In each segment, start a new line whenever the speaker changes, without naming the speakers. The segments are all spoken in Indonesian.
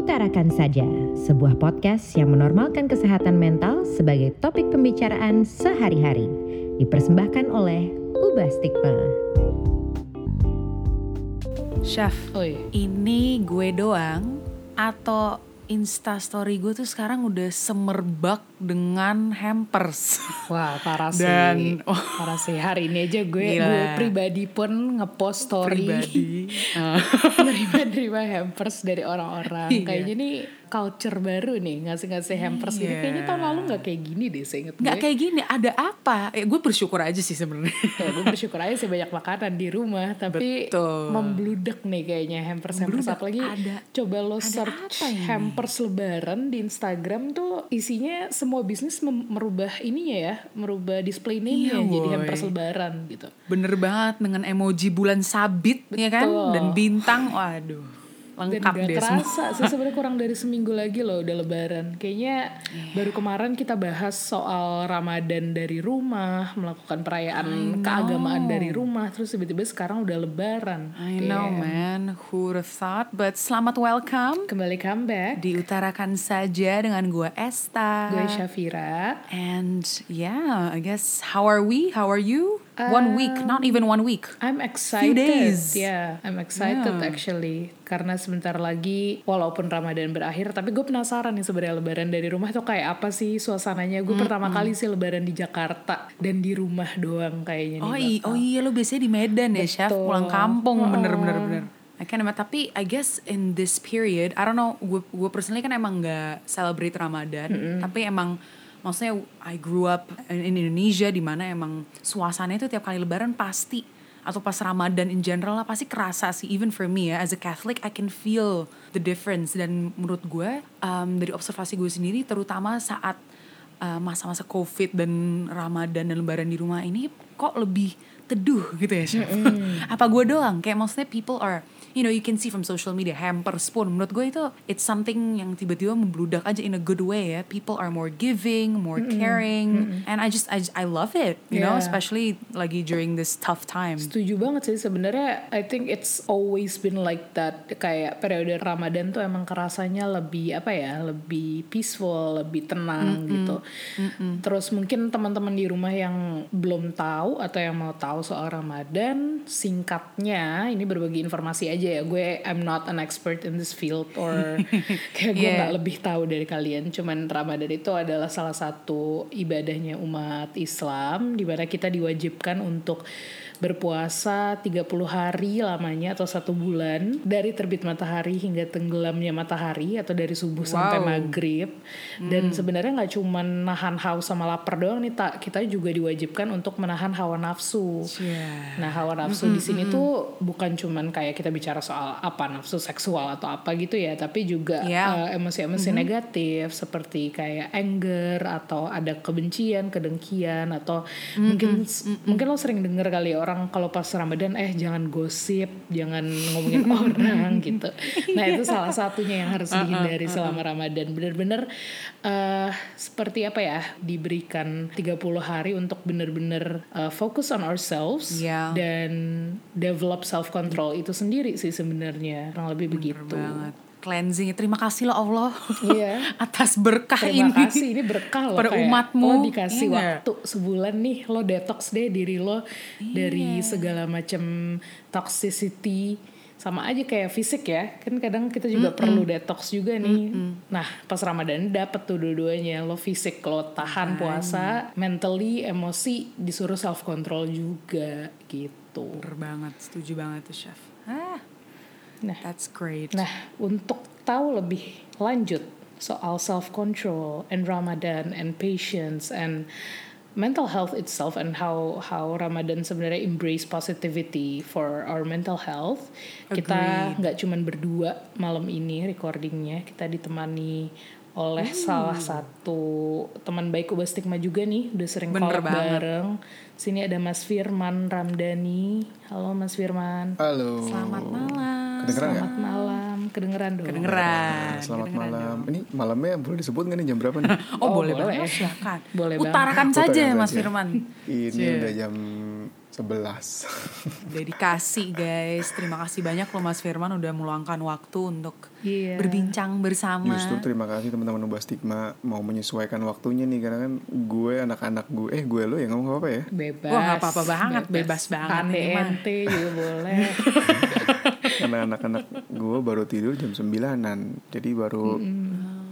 Utarakan Saja, sebuah podcast yang menormalkan kesehatan mental sebagai topik pembicaraan sehari-hari. Dipersembahkan oleh Ubah Stigma.
Chef,
Oi.
ini gue doang atau Insta story gue tuh sekarang udah semerbak dengan hampers.
Wah parah sih.
Dan- oh.
Parah sih. Hari ini aja gue,
Gila.
gue pribadi pun ngepost story.
Pribadi.
Menerima-nerima hampers dari orang-orang.
Iya.
Kayaknya nih culture baru nih ngasih-ngasih hampers gini.
Iya.
Kayaknya tahun lalu gak kayak gini deh seinget
Nggak
gue.
kayak gini, ada apa? Ya, gue bersyukur aja sih sebenarnya.
Ya, gue bersyukur aja sih banyak makanan di rumah. Tapi
Betul.
membludak nih kayaknya hampers-hampers. Apalagi
Ada-
coba lo
ada
search hampers lebaran di Instagram tuh isinya semua bisnis merubah ininya ya. Merubah display name-nya
Iya,
jadi hampers lebaran gitu.
Bener banget dengan emoji bulan sabit, ya kan?
Betul.
Dan bintang, waduh.
Dan
Lengkap
gak
deh semua.
kerasa sih sebenarnya kurang dari seminggu lagi loh udah lebaran. Kayaknya
Iya.
baru kemarin kita bahas soal Ramadan dari rumah, melakukan perayaan keagamaan dari rumah, terus tiba-tiba sekarang udah lebaran.
I know
Damn.
man, who would have thought? But selamat welcome
Kembali comeback.
diutarakan saja dengan gue Esta.
Gue Syafira.
And yeah, I guess how are we? How are you? One week, not even one week.
I'm excited.
days.
Yeah, I'm excited
Yeah.
actually. Karena sebentar lagi walaupun Ramadan berakhir, tapi gue penasaran nih sebenarnya lebaran dari rumah tuh kayak apa sih suasananya. Gue pertama kali sih lebaran di Jakarta dan di rumah doang kayaknya nih.
Oh,
bakal.
i- oh iya lo biasanya di Medan ya chef
Betul.
pulang kampung bener bener bener. I can imagine. Tapi I guess in this period, I don't know, gue gue personally kan emang nggak celebrate Ramadan, tapi emang maksudnya I grew up in, in Indonesia di mana emang suasananya itu tiap kali Lebaran pasti atau pas Ramadan in general lah pasti kerasa sih. Even for me ya as a Catholic I can feel the difference. Dan menurut gue um, dari observasi gue sendiri terutama saat uh, masa-masa covid dan ramadan dan lebaran di rumah ini kok lebih teduh gitu ya chef? Apa gue doang? Kayak maksudnya people are you know you can see from social media hampers pun. Menurut gue itu it's something yang tiba-tiba membludak aja in a good way ya. People are more giving more caring and I just I, just- I love it you know
Yeah.
especially lagi during this tough time.
Setuju banget sih. Sebenarnya I think it's always been like that. Kayak periode Ramadan tuh emang kerasanya lebih apa ya lebih peaceful lebih tenang gitu. Terus mungkin teman-teman di rumah yang belum tahu atau yang mau tahu soal Ramadan singkatnya ini berbagi informasi aja ya gue I'm not an expert in this field or kayak gue
Yeah.
nggak lebih tahu dari kalian cuman Ramadan itu adalah salah satu ibadahnya umat Islam di mana kita diwajibkan untuk berpuasa 30 hari lamanya atau satu bulan dari terbit matahari hingga tenggelamnya matahari atau dari subuh sampai
Wow.
maghrib dan sebenarnya nggak cuma nahan haus sama lapar doang nih tak kita juga diwajibkan untuk menahan hawa nafsu
Yeah.
Nah hawa nafsu di sini tuh bukan cuman kayak kita bicara soal apa nafsu seksual atau apa gitu ya, tapi juga
Yeah.
eh, emosi-emosi negatif seperti kayak anger atau ada kebencian, kedengkian atau mungkin mungkin lo sering denger kali ya orang kalau pas Ramadan eh jangan gosip, jangan ngomongin orang gitu. Nah itu salah satunya yang harus dihindari selama Ramadan. Bener-bener eh seperti apa ya diberikan 30 hari untuk bener-bener eh, focus on ourselves
Yeah.
dan develop self control itu sendiri sih sebenarnya kurang lebih begitu.
banget cleansing terima kasih loh Allah
Iya.
atas berkah
Terima
ini
kasih ini berkah loh
pada
kayak
umatmu.
lo dikasih
Iya.
waktu sebulan nih lo detox deh diri lo
Iya.
dari segala macam toxicity sama aja kayak fisik ya kan kadang kita juga perlu detox juga nih nah pas ramadan dapet tuh dua-duanya lo fisik lo tahan puasa mentally emosi disuruh self control juga gitu
Bener banget, setuju banget tuh chef. Ah,
nah
that's great.
Nah, untuk tahu lebih lanjut soal self control and Ramadan and patience and mental health itself and how how Ramadan sebenarnya embrace positivity for our mental health. Kita nggak cuman berdua malam ini recordingnya, kita ditemani oleh salah satu teman baik Ubah Stigma juga nih, udah sering
Bener
collab bareng. Sini ada Mas Firman Ramdhani. Halo Mas Firman.
Halo.
Selamat malam.
Kedengeran?
Selamat malam, kedengeran dong.
Kedengeran.
Selamat
kedengeran
malam. Ini malamnya boleh disebut nggak nih jam berapa nih?
Oh,
Oh,
boleh
boleh.
banget, silakan.
Boleh
Utarakan
banget.
saja
Utarakan
Mas. Firman.
Ini
Cie.
udah jam 11
Dedikasi guys. Terima kasih banyak loh Mas Firman udah meluangkan waktu untuk
Iya.
berbincang bersama.
Justru terima kasih teman-teman Ubah Stigma mau menyesuaikan waktunya nih karena kan gue anak-anak gue eh gue lo ya ngomong apa ya
Bebas.
Wah, nggak apa-apa banget, bebas banget ini mah.
HTNT juga boleh.
karena anak-anak gue baru tidur jam 9an jadi baru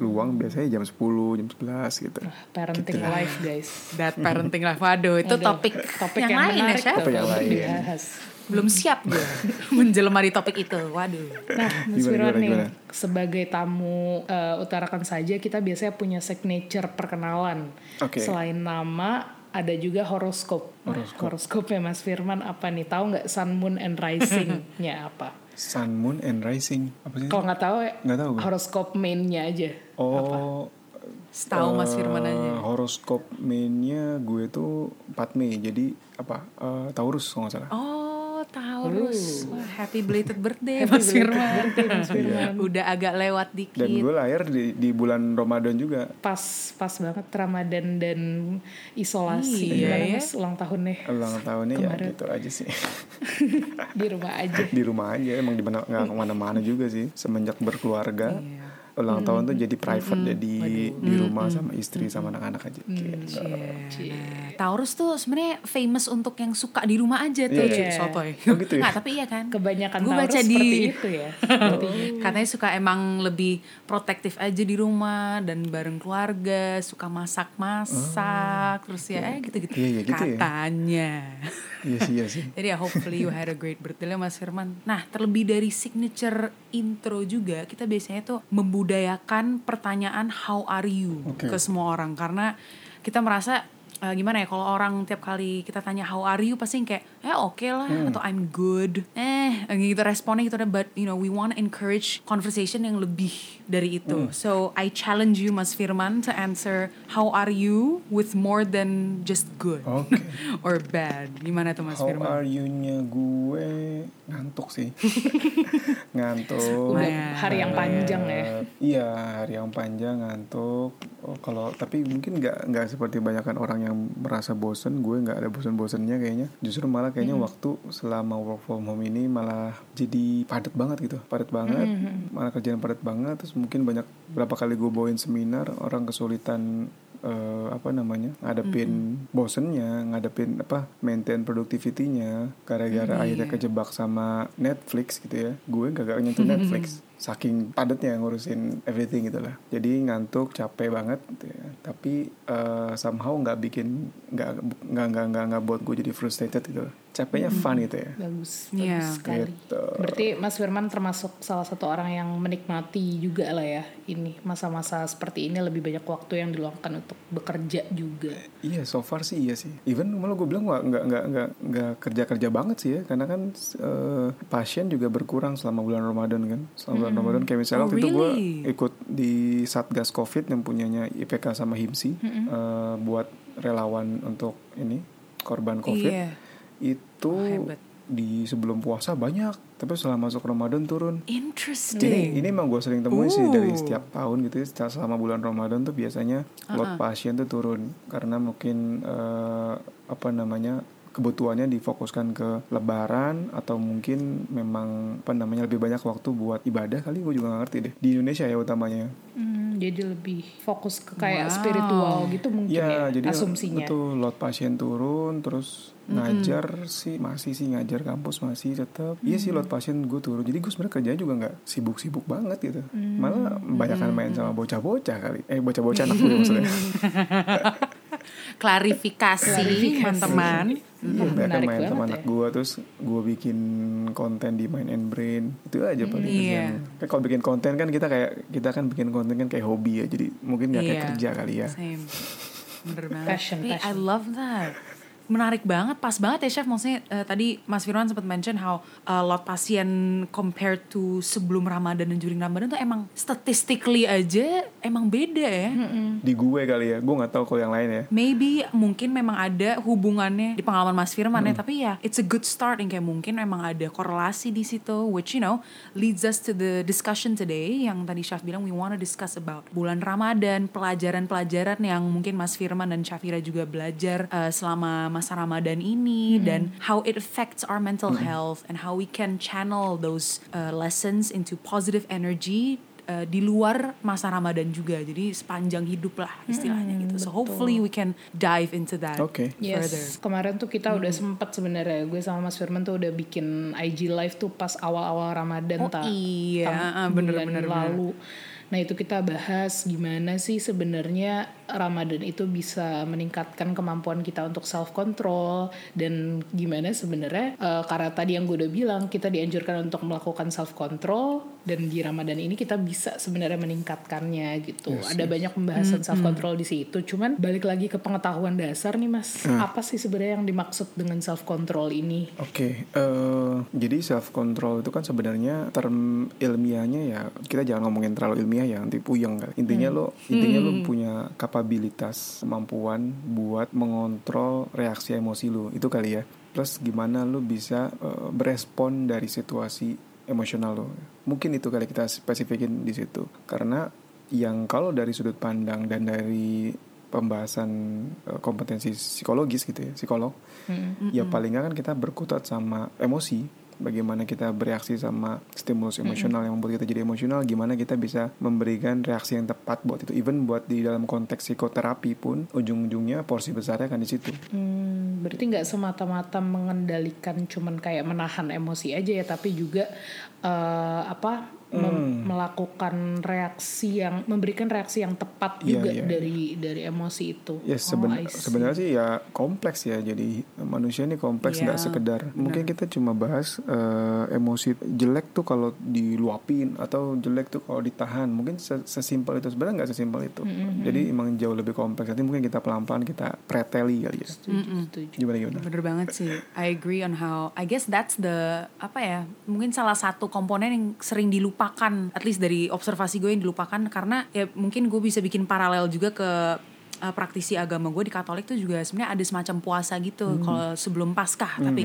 luang biasanya jam 10 jam 11 gitu
Parenting life guys.
That parenting life. Waduh, itu
Aduh,
topik,
topik
yang,
yang,
lain ya, Chef.
Topik yang lain.
dibahas.
Belum siap gue menjelma di topik itu. Waduh.
Nah, Mas
gimana,
nih,
gimana?
sebagai tamu eh, utarakan saja, kita biasanya punya signature perkenalan.
Oke.
Selain nama, ada juga horoskop. Nah, horoskopnya Mas Firman apa nih? Tahu nggak Sun, Moon, and Rising-nya apa?
Sun Moon and Rising apa sih
Kalau nggak tahu, ya,
Nggak tahu gue.
horoskop main-nya aja.
oh
Setahu Mas Firman
eh,
aja.
horoskop mainnya gue tuh 4 Mei jadi apa eh, Taurus kalau nggak salah
Oh, Taurus.
Uh.
Wah, happy belated birthday Mas Firman.
Mas Firman.
Udah agak lewat dikit.
dan gue lahir di, di bulan Ramadan juga
Pas pas banget Ramadan dan isolasi.
Iya, ya.
Mas ulang tahunnya
ulang tahunnya ya
Kemarin.
gitu aja sih
di rumah aja.
di rumah aja emang di mana nggak ke mana-mana juga sih semenjak berkeluarga ulang tahun tuh jadi private jadi di rumah sama istri sama anak-anak aja gitu.
Nah, Taurus tuh sebenarnya famous untuk yang suka di rumah aja tuh,
Iya.
sotoy.
Oh, gitu ya?
Nggak, tapi iya kan.
Kebanyakan
Gua
Taurus
baca
seperti
di-
itu ya.
Katanya suka emang lebih protektif aja di rumah dan bareng keluarga, suka masak-masak, terus ya eh gitu-gitu.
Iya, iya, gitu ya. Iya sih iya sih
Jadi ya hopefully you had a great birthday Mas Firman. Nah terlebih dari signature intro juga kita biasanya tuh membudayakan pertanyaan how are you
Oke.
ke semua orang karena kita merasa eh, gimana ya kalau orang tiap kali kita tanya how are you? pasti kayak ya oke lah atau I'm good. Eh gitu responnya gitu but you know we want to encourage conversation yang lebih dari itu. So I challenge you Mas Firman to answer how are you with more than just good?
Oke.
Or bad. Gimana tuh Mas
How
Firman?
are you-nya gue ngantuk sih. ngantuk.
Udah hari yang panjang ya.
Iya, hari yang panjang ngantuk. Oh, kalau tapi mungkin nggak nggak seperti banyakkan orang yang merasa bosen. Gue nggak ada bosen-bosennya kayaknya. Justru malah kayaknya waktu selama work from home ini malah jadi padat banget gitu. Padat banget. Malah kerjaan padat banget. Terus mungkin banyak berapa kali gue bawain seminar orang kesulitan eh, apa namanya ngadepin bosennya ngadepin apa maintain productivity-nya gara-gara akhirnya kejebak sama Netflix gitu ya. Gue gak, gak nyentuh Netflix. Saking padatnya ngurusin everything gitu lah. Jadi ngantuk capek banget gitu ya. Tapi eh, somehow nggak bikin nggak nggak nggak nggak nggak buat gue jadi frustrated gitu lah. Capeknya fun gitu ya
Bagus,
Iya.
bagus sekali.
Gitu.
Berarti Mas Firman termasuk salah satu orang yang menikmati juga lah ya ini masa-masa seperti ini lebih banyak waktu yang diluangkan untuk bekerja juga.
Iya, so far sih iya sih. Even malah gue bilang nggak nggak nggak nggak nggak kerja kerja banget sih ya, karena kan eh, pasien juga berkurang selama bulan Ramadan kan. Selama bulan Ramadan kayak misalnya
Oh,
waktu itu gue
really?
ikut di Satgas Covid yang punyanya IPK sama HIMSI eh, buat relawan untuk ini korban Covid.
Iya.
Itu
Oh, hebat.
di sebelum puasa banyak, tapi setelah masuk Ramadan turun.
Interesting.
Ini, ini emang gue sering temuin sih dari setiap tahun gitu ya. Setelah selama bulan Ramadan tuh biasanya load pasien tuh turun karena mungkin eh, apa namanya kebutuhannya difokuskan ke Lebaran atau mungkin memang apa namanya lebih banyak waktu buat ibadah kali? Gue juga gak ngerti deh. Di Indonesia ya utamanya.
Hmm, jadi lebih fokus ke kayak
Wow.
spiritual gitu mungkin ya,
Ya, jadi
asumsinya.
betul load pasien turun terus ngajar sih masih sih ngajar kampus masih tetap iya sih load pasien gue turun. Jadi gue sebenarnya kerjanya juga nggak sibuk-sibuk banget gitu. Malah banyakan main sama bocah-bocah kali. Eh bocah-bocah anak gue maksudnya.
Klarifikasi, teman-teman.
Iya
Hmm, menarik
main sama
ya.
anak gue terus gue bikin konten di Mind and Brain itu aja paling
Iya.
kerjaan. Kayak kalau bikin konten kan kita kayak kita kan bikin konten kan kayak hobi ya jadi mungkin nggak kayak
Iya.
kerja kali ya
Same. Bener banget.
Passion,
Tapi I
passion.
love that. Menarik banget, pas banget ya Chef. Maksudnya eh, tadi Mas Firman sempat mention how uh, lot pasien compared to sebelum Ramadan dan during Ramadan tuh emang statistically aja emang beda ya.
di gue kali ya. Gue nggak tahu kalau yang lain ya.
Maybe mungkin memang ada hubungannya di pengalaman Mas Firman ya, tapi ya it's a good start. Yang kayak mungkin memang ada korelasi di situ which you know leads us to the discussion today yang tadi Syaf bilang we want to discuss about bulan Ramadan, pelajaran-pelajaran yang mungkin Mas Firman dan Syafira juga belajar uh, selama masa Ramadan ini dan how it affects our mental health and how we can channel those uh, lessons into positive energy uh, di luar masa Ramadan juga. Jadi sepanjang hidup lah istilahnya gitu. So hopefully we can dive into that
Oke.
further.
Yes, kemarin tuh kita udah sempat sebenarnya gue sama Mas Firman tuh udah bikin IG live tuh pas awal-awal
Oh,
Ramadan tak
iya,
tam-
ah, bener,
Nah itu kita bahas gimana sih sebenarnya Ramadan itu bisa meningkatkan kemampuan kita untuk self control dan gimana sebenarnya eh, karena tadi yang gue udah bilang kita dianjurkan untuk melakukan self control dan di Ramadan ini kita bisa sebenarnya meningkatkannya gitu. Ada banyak pembahasan self control di situ. Cuman balik lagi ke pengetahuan dasar nih Mas. Apa sih sebenarnya yang dimaksud dengan self control ini?
Oke, eh, jadi self control itu kan sebenarnya term ilmiahnya ya kita jangan ngomongin terlalu ilmiah ya nanti puyeng kan. Intinya lo intinya lo punya kapabilitas kemampuan buat mengontrol reaksi emosi lo itu kali ya. Plus gimana lo bisa eh, berespon dari situasi emosional lo. Mungkin itu kali kita spesifikin di situ. Karena yang kalau dari sudut pandang dan dari pembahasan eh, kompetensi psikologis gitu ya, psikolog ya paling nggak kan kita berkutat sama emosi. Bagaimana kita bereaksi sama stimulus emosional yang membuat kita jadi emosional gimana kita bisa memberikan reaksi yang tepat buat itu. Even buat di dalam konteks psikoterapi pun ujung-ujungnya porsi besarnya kan di situ.
Hmm, berarti nggak semata-mata mengendalikan cuman kayak menahan emosi aja ya, tapi juga eh, apa mem- melakukan reaksi yang memberikan reaksi yang tepat
Iya,
juga
iya,
dari dari emosi itu.
Ya
Oh,
seben-
see.
sebenarnya sih ya kompleks ya. Jadi manusia ini kompleks
Iya,
nggak sekedar. Mungkin kita cuma bahas eh, emosi jelek tuh kalau diluapin atau jelek tuh kalau ditahan. Mungkin se- sesimpel itu sebenarnya nggak sesimpel itu. Jadi emang jauh lebih kompleks. Nanti mungkin kita pelan-pelan kita preteli kali ya.
Setuju, setuju.
Gimana gimana?
Bener banget sih. I agree on how I guess that's the apa ya? Mungkin salah satu komponen yang sering dilupakan at least dari observasi gue yang dilupakan karena ya mungkin gue bisa bikin paralel juga ke uh, praktisi agama gue di Katolik tuh juga sebenarnya ada semacam puasa gitu kalau sebelum Paskah tapi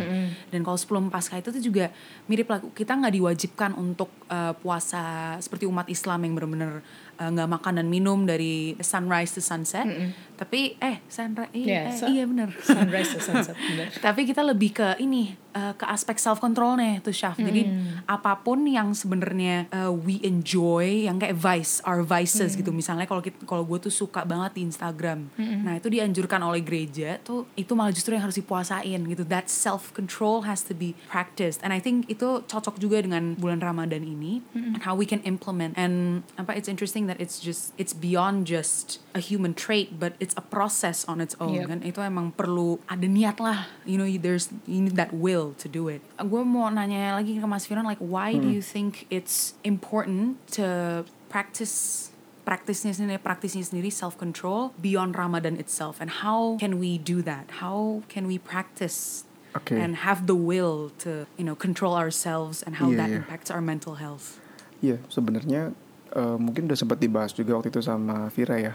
dan kalau sebelum Paskah itu tuh juga mirip lah kita nggak diwajibkan untuk uh, puasa seperti umat Islam yang benar-benar uh, nggak makan dan minum dari sunrise to sunset tapi eh sunrise
Ya,
iya, eh,
sun-
iya bener
Sunrise to sunset, bener.
tapi kita lebih ke ini uh, ke aspek self controlnya tuh Syaf. Jadi apa pun yang sebenarnya uh, we enjoy yang kayak vice, our vices gitu. Misalnya kalau kita- kalau gue tuh suka banget di Instagram. Nah, itu dianjurkan oleh gereja tuh itu malah justru yang harus dipuasain gitu. That self control has to be practiced. And I think itu cocok juga dengan bulan Ramadan ini and how we can implement. And apa it's interesting that it's just it's beyond just a human trait but it's a process on its own.
Yep.
kan itu emang perlu ada niat lah. You know there's you need that will to do it. Gue mau nanya lagi ke Mas Firan like why do you think it's important to practice praktisnya sendiri praktisnya sendiri self control beyond Ramadan itself? And how can we do that? How can we practice
Oke.
and have the will to you know control ourselves and how
Iya,
that
iya.
impacts our mental health?
Iya, sebenarnya eh, mungkin udah sempat dibahas juga waktu itu sama Vira ya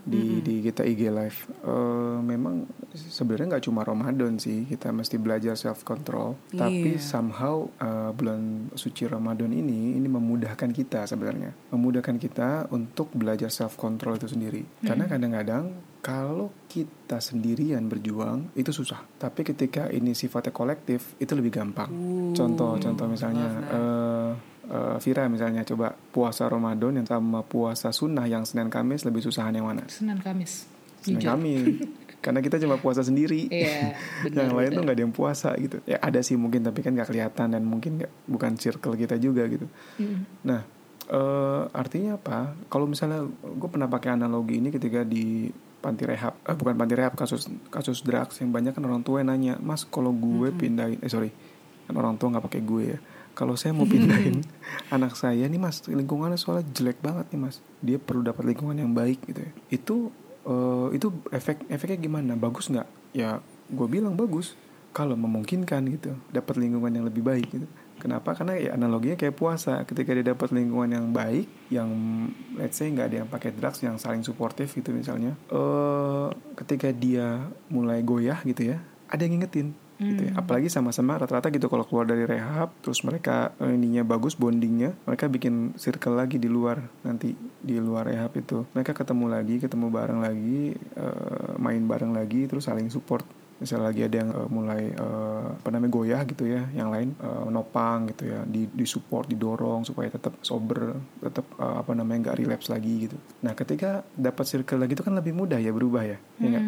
di di kita IG live. Eh, memang sebenarnya nggak cuma Ramadan sih kita mesti belajar self control, tapi
Iya.
somehow eh, bulan suci Ramadan ini ini memudahkan kita sebenarnya, memudahkan kita untuk belajar self control itu sendiri. Karena kadang-kadang kalau kita sendirian berjuang itu susah, tapi ketika ini sifatnya kolektif itu lebih gampang. Contoh, contoh misalnya. eh, eh, Vira misalnya coba puasa Ramadan yang sama puasa sunnah yang Senin Kamis lebih susahan yang mana?
Senin Kamis.
Senin
Jujur.
Kamis. Karena kita cuma puasa sendiri.
Iya, benar.
yang lain tuh nggak ada yang puasa gitu. Ya ada sih mungkin tapi kan nggak kelihatan dan mungkin nggak bukan circle kita juga gitu.
Mm.
Nah eh, artinya apa? Kalau misalnya gue pernah pakai analogi ini ketika di panti rehab, eh, bukan panti rehab kasus kasus drugs yang banyak kan orang tua yang nanya, mas kalau gue pindahin, eh sorry, kan orang tua nggak pakai gue ya. Kalau saya mau pindahin anak saya nih mas, lingkungannya soalnya jelek banget nih mas. Dia perlu dapat lingkungan yang baik gitu ya. Itu eh, itu efek efeknya gimana? Bagus nggak? Ya gue bilang bagus. Kalau memungkinkan gitu, dapat lingkungan yang lebih baik gitu. Kenapa? Karena ya analoginya kayak puasa. Ketika dia dapat lingkungan yang baik, yang let's say nggak ada yang pakai drugs, yang saling suportif gitu misalnya. eh ketika dia mulai goyah gitu ya, ada yang ngingetin. Gitu ya. Apalagi sama-sama rata-rata gitu kalau keluar dari rehab, terus mereka eh, ininya bagus bondingnya, mereka bikin circle lagi di luar nanti di luar rehab itu. Mereka ketemu lagi, ketemu bareng lagi, eh, main bareng lagi, terus saling support misalnya lagi ada yang uh, mulai uh, apa namanya goyah gitu ya yang lain uh, nopang gitu ya di di support didorong supaya tetap sober tetap uh, apa namanya nggak relapse lagi gitu. Nah ketika dapat circle lagi itu kan lebih mudah ya berubah ya ya nggak?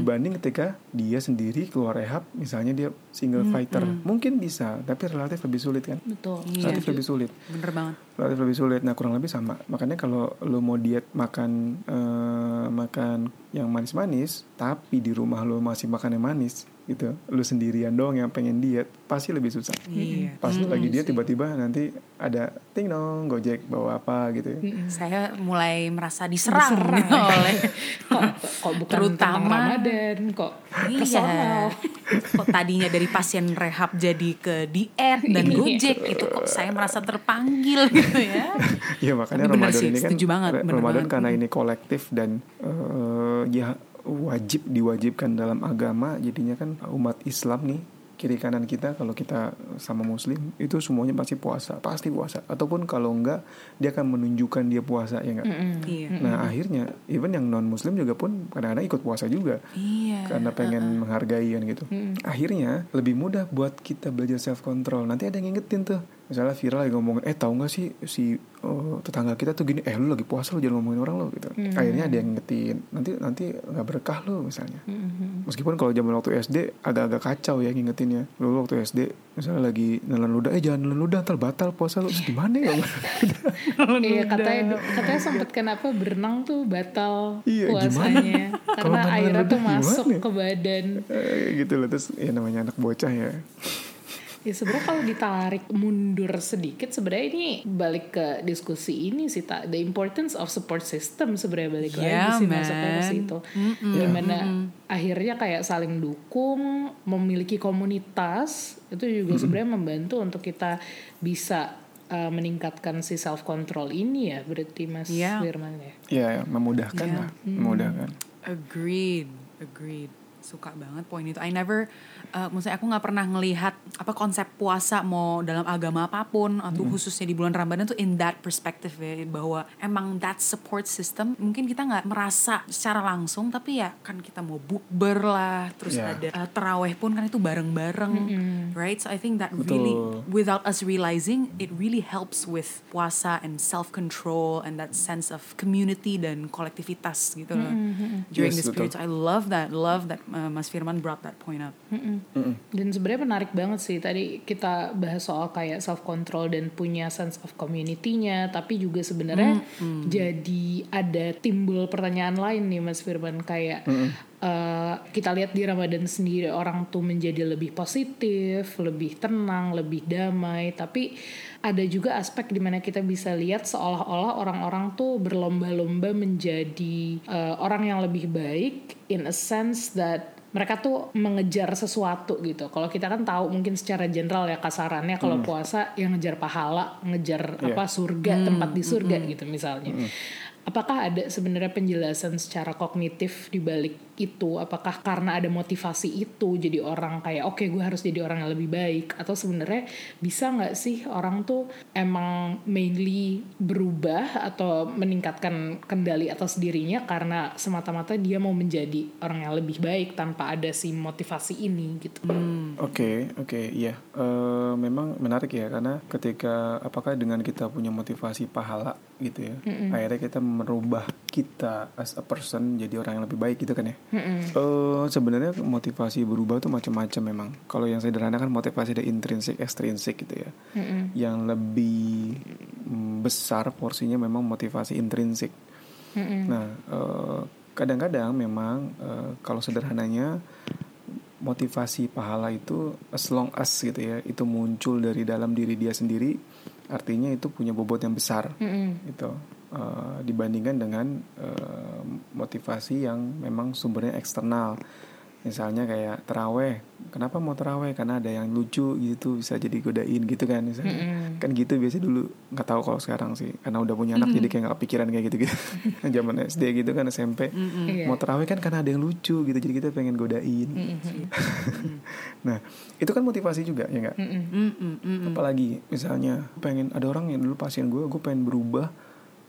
Dibanding ketika dia sendiri keluar rehab misalnya dia single fighter. mungkin bisa tapi relatif lebih sulit kan?
Betul
relatif lebih sulit.
Bener banget
relatif lebih sulit. Nah kurang lebih sama. Makanya kalau lu mau diet makan eh, makan yang manis-manis, tapi di rumah lu masih makan yang manis, gitu. Lu sendirian dong yang pengen diet, pasti lebih susah.
Iya.
Pas lu lagi diet tiba-tiba nanti ada ting dong gojek bawa apa gitu ya.
saya mulai merasa diserang, oleh
kok kok bukan
Terutama-
Ramadan kok
Iya. Kok tadinya dari pasien rehab jadi ke diet dan
Iya.
gojek itu kok saya merasa terpanggil gitu ya.
Iya makanya
Tapi bener
Ramadan
sih,
ini kan
banget,
Ramadan
banget.
karena ini kolektif dan eh, ya wajib diwajibkan dalam agama jadinya kan umat Islam nih kiri kanan kita kalau kita sama muslim itu semuanya pasti puasa pasti puasa ataupun kalau enggak dia akan menunjukkan dia puasa ya enggak
Iya.
nah akhirnya even yang non muslim juga pun kadang-kadang ikut puasa juga
Iya.
karena pengen menghargai kan gitu. Akhirnya lebih mudah buat kita belajar self control. Nanti ada yang ngingetin tuh. Misalnya viral lagi ngomongin, eh tahu nggak sih si oh, tetangga kita tuh gini, eh lu lagi puasa lu jangan ngomongin orang lo gitu. Akhirnya ada yang ngingetin. Nanti nanti nggak berkah lu misalnya. Meskipun kalau zaman waktu SD agak-agak kacau ya ngingetinnya. Lu waktu SD misalnya lagi nelan ludah, eh jangan nelan ludah ntar batal puasa lu. Gimana ya?
Iya katanya katanya sempet kenapa berenang tuh batal
Iya,
puasanya karena airnya tuh
gimana
masuk
ya?
ke badan.
Eh, gitu loh terus ya namanya anak bocah ya.
Ya sebenarnya kalau ditarik mundur sedikit sebenarnya ini balik ke diskusi ini sih tak the importance of support system sebenarnya balik
Yeah,
lagi sih masuknya ke situ. Gimana akhirnya kayak saling dukung, memiliki komunitas itu juga sebenarnya membantu untuk kita bisa uh, meningkatkan si self control ini ya berarti Mas
Yeah.
Firman ya.
Ya, memudahkan lah, memudahkan.
Agreed, agreed. Suka banget poin itu. I never, uh, maksudnya aku nggak pernah ngelihat apa konsep puasa mau dalam agama apa pun atau khususnya di bulan Ramadan tuh in that perspective ya bahwa emang that support system mungkin kita nggak merasa secara langsung tapi ya kan kita mau bukber lah terus
Yeah.
ada uh, teraweh pun kan itu bareng-bareng, right? So I think that really
Betul.
without us realizing it really helps with puasa and self control and that sense of community dan kolektivitas gitu loh during
Yes,
this period. So I love that, love that uh, Mas Firman brought that point up.
Dan sebenarnya menarik banget sih tadi kita bahas soal kayak self control dan punya sense of community-nya, tapi juga sebenarnya jadi ada timbul pertanyaan lain nih Mas Firman. Kayak eh, kita lihat di Ramadan sendiri orang tuh menjadi lebih positif, lebih tenang, lebih damai, tapi ada juga aspek di mana kita bisa lihat seolah-olah orang-orang tuh berlomba-lomba menjadi eh, orang yang lebih baik in a sense that mereka tuh mengejar sesuatu gitu. Kalau kita kan tahu mungkin secara general ya kasarannya kalau puasa yang ngejar pahala, ngejar
Iya.
apa surga, tempat di surga gitu misalnya. Apakah ada sebenarnya penjelasan secara kognitif di balik itu? Apakah karena ada motivasi itu jadi orang kayak oke gue harus jadi orang yang lebih baik atau sebenarnya bisa nggak sih orang tuh emang mainly berubah atau meningkatkan kendali atas dirinya karena semata-mata dia mau menjadi orang yang lebih baik tanpa ada si motivasi ini gitu.
Oke, oke, iya. Eh, memang menarik ya karena ketika apakah dengan kita punya motivasi pahala gitu ya, akhirnya kita merubah kita as a person jadi orang yang lebih baik gitu kan ya. Eh, sebenarnya motivasi berubah tuh macam-macam memang. Kalau yang sederhana kan motivasi ada intrinsik, ekstrinsik gitu ya. Yang lebih besar porsinya memang motivasi intrinsik. Nah, eh, kadang-kadang memang eh, kalau sederhananya motivasi pahala itu as long as gitu ya itu muncul dari dalam diri dia sendiri artinya itu punya bobot yang besar gitu Eh, dibandingkan dengan eh, motivasi yang memang sumbernya eksternal. Misalnya kayak teraweh kenapa mau teraweh? Karena ada yang lucu gitu bisa jadi godain gitu kan misalnya. Kan gitu biasa dulu nggak tahu kalau sekarang sih. Karena udah punya anak jadi kayak nggak kepikiran kayak gitu gitu zaman SD gitu kan SMP
Iya.
mau terawih kan karena ada yang lucu gitu jadi kita pengen godain. Nah itu kan motivasi juga ya nggak? Apalagi misalnya pengen ada orang yang dulu pasien gue gue pengen berubah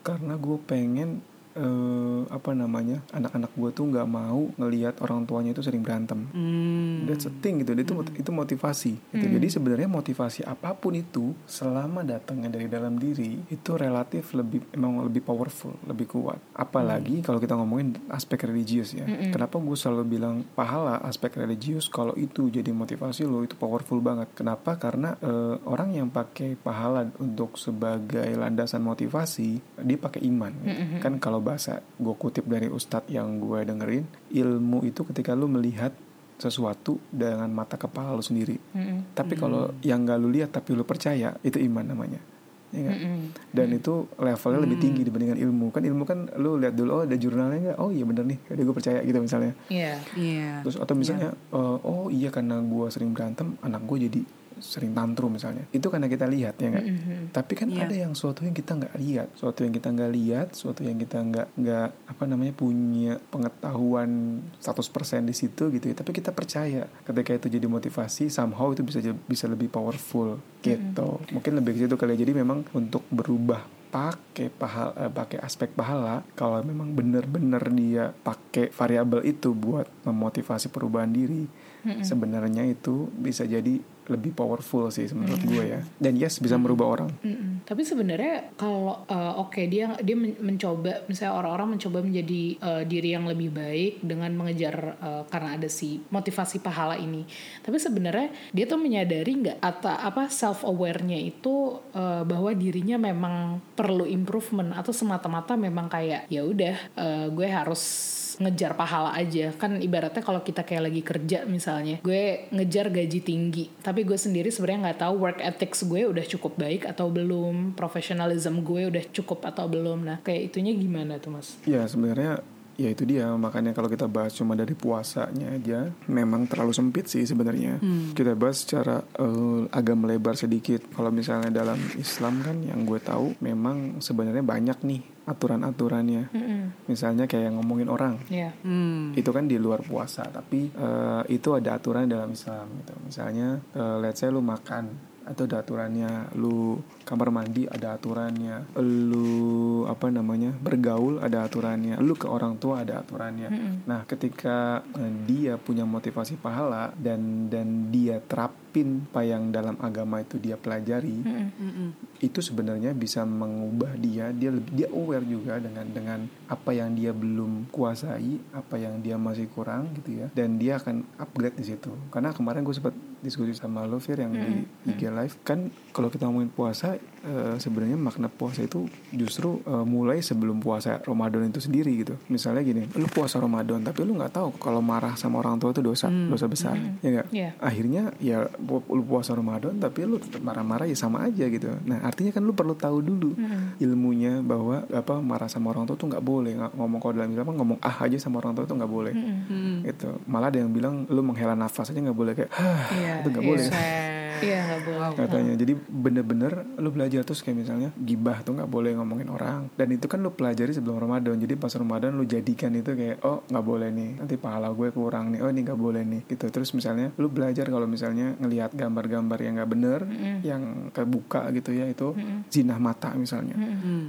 karena gue pengen eh, apa namanya anak-anak gue tuh nggak mau ngelihat orang tuanya itu sering berantem.
Hmm.
that's a thing gitu itu itu motivasi gitu. jadi sebenarnya motivasi apa pun itu selama datangnya dari dalam diri itu relatif lebih emang lebih powerful lebih kuat. Apalagi kalau kita ngomongin aspek religius ya. Kenapa gue selalu bilang pahala aspek religius kalau itu jadi motivasi lo itu powerful banget. Kenapa? Karena eh, orang yang pakai pahala untuk sebagai landasan motivasi dia pakai iman. Gitu. kan kalau bahasa gue kutip dari ustadz yang gue dengerin ilmu itu ketika lu melihat sesuatu dengan mata kepala lu sendiri. Tapi kalau yang gak lu lihat tapi lu percaya itu iman namanya. Ya nggak? Dan itu levelnya lebih tinggi dibandingkan ilmu. Kan ilmu kan lu lihat dulu oh ada jurnalnya nggak? Oh iya bener nih. Jadi gue percaya gitu misalnya.
Iya.
Iya.
Terus atau misalnya eh, oh iya karena gue sering berantem anak gue jadi sering tantrum misalnya. Itu karena kita lihat ya nggak? Tapi kan
Iya.
ada yang suatu yang kita nggak lihat, suatu yang kita nggak lihat, suatu yang kita nggak nggak apa namanya punya pengetahuan 100% di situ gitu ya. Tapi kita percaya ketika itu jadi motivasi, somehow itu bisa bisa lebih powerful gitu. Mungkin lebih ke situ kali ya. Jadi memang untuk berubah pakai pahala eh, pakai aspek pahala kalau memang benar-benar dia pakai variabel itu buat memotivasi perubahan diri sebenarnya itu bisa jadi lebih powerful sih menurut gue ya dan yes bisa merubah orang
Mm-mm. Tapi sebenarnya kalau uh, oke dia dia men- mencoba misalnya orang-orang mencoba menjadi uh, diri yang lebih baik dengan mengejar uh, karena ada si motivasi pahala ini. Tapi sebenarnya dia tuh menyadari nggak atau apa self awarenya itu uh, bahwa dirinya memang perlu improvement atau semata-mata memang kayak ya udah uh, gue harus ngejar pahala aja. Kan ibaratnya kalau kita kayak lagi kerja misalnya gue ngejar gaji tinggi. Tapi gue sendiri sebenarnya nggak tahu work ethics gue udah cukup baik atau belum professionalism gue udah cukup atau belum. Nah kayak itunya gimana tuh mas?
Ya sebenarnya ya itu dia. Makanya kalau kita bahas cuma dari puasanya aja memang terlalu sempit sih sebenarnya. Kita bahas secara eh, agak melebar sedikit. Kalau misalnya dalam Islam kan yang gue tahu memang sebenarnya banyak nih aturan-aturannya. Misalnya kayak ngomongin orang.
Ya
Hmm.
itu kan di luar puasa tapi eh, itu ada aturan dalam Islam gitu. Misalnya eh, let's say lu makan atau ada aturannya. Lu kamar mandi ada aturannya. Lu apa namanya bergaul ada aturannya. Lu ke orang tua ada aturannya. Nah ketika eh, dia punya motivasi pahala dan dan dia terapin apa yang dalam agama itu dia pelajari itu sebenarnya bisa mengubah dia. Dia lebih dia aware juga dengan dengan apa yang dia belum kuasai apa yang dia masih kurang gitu ya. Dan dia akan upgrade di situ. Karena kemarin gue sempat diskusi sama lo Fir yang di IG live. Kan kalau kita ngomongin puasa eh, sebenarnya makna puasa itu justru eh, mulai sebelum puasa Ramadan itu sendiri gitu. Misalnya gini lu puasa Ramadan tapi lu nggak tahu kalau marah sama orang tua itu dosa dosa besar ya nggak?
Iya.
akhirnya ya lu puasa Ramadan tapi lu tetap marah-marah ya sama aja gitu. Nah artinya kan lu perlu tahu dulu ilmunya bahwa apa marah sama orang tua tuh nggak boleh. Nggak- ngomong kalau dalam Islam ngomong ah aja sama orang tua tuh nggak boleh. Gitu. Malah ada yang bilang lu menghela nafas aja nggak boleh. Kayak "Hah,"
Iya,
itu nggak
iya.
boleh.
Iya nggak boleh.
Katanya. Jadi bener-bener lu belajar terus kayak misalnya gibah tuh nggak boleh ngomongin orang. Dan itu kan lu pelajari sebelum Ramadan. Jadi pas Ramadan lu jadikan itu kayak oh nggak boleh nih. Nanti pahala gue kurang nih. Oh ini nggak boleh nih. Gitu. Terus misalnya lu belajar kalau misalnya ngelihat gambar-gambar yang nggak bener yang kebuka gitu ya itu zina mata misalnya.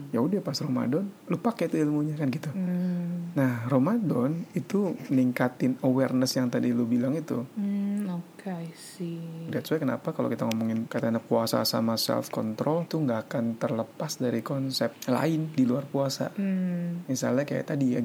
Ya udah pas Ramadan lu pakai tuh ilmunya kan gitu.
Hmm,
nah Ramadan itu ningkatin awareness yang tadi lu bilang itu.
Hmm, oke I see
That's why kenapa kalau kita ngomongin katanya puasa sama self control tuh nggak akan terlepas dari konsep lain di luar puasa.
Hmm,
Misalnya kayak tadi ya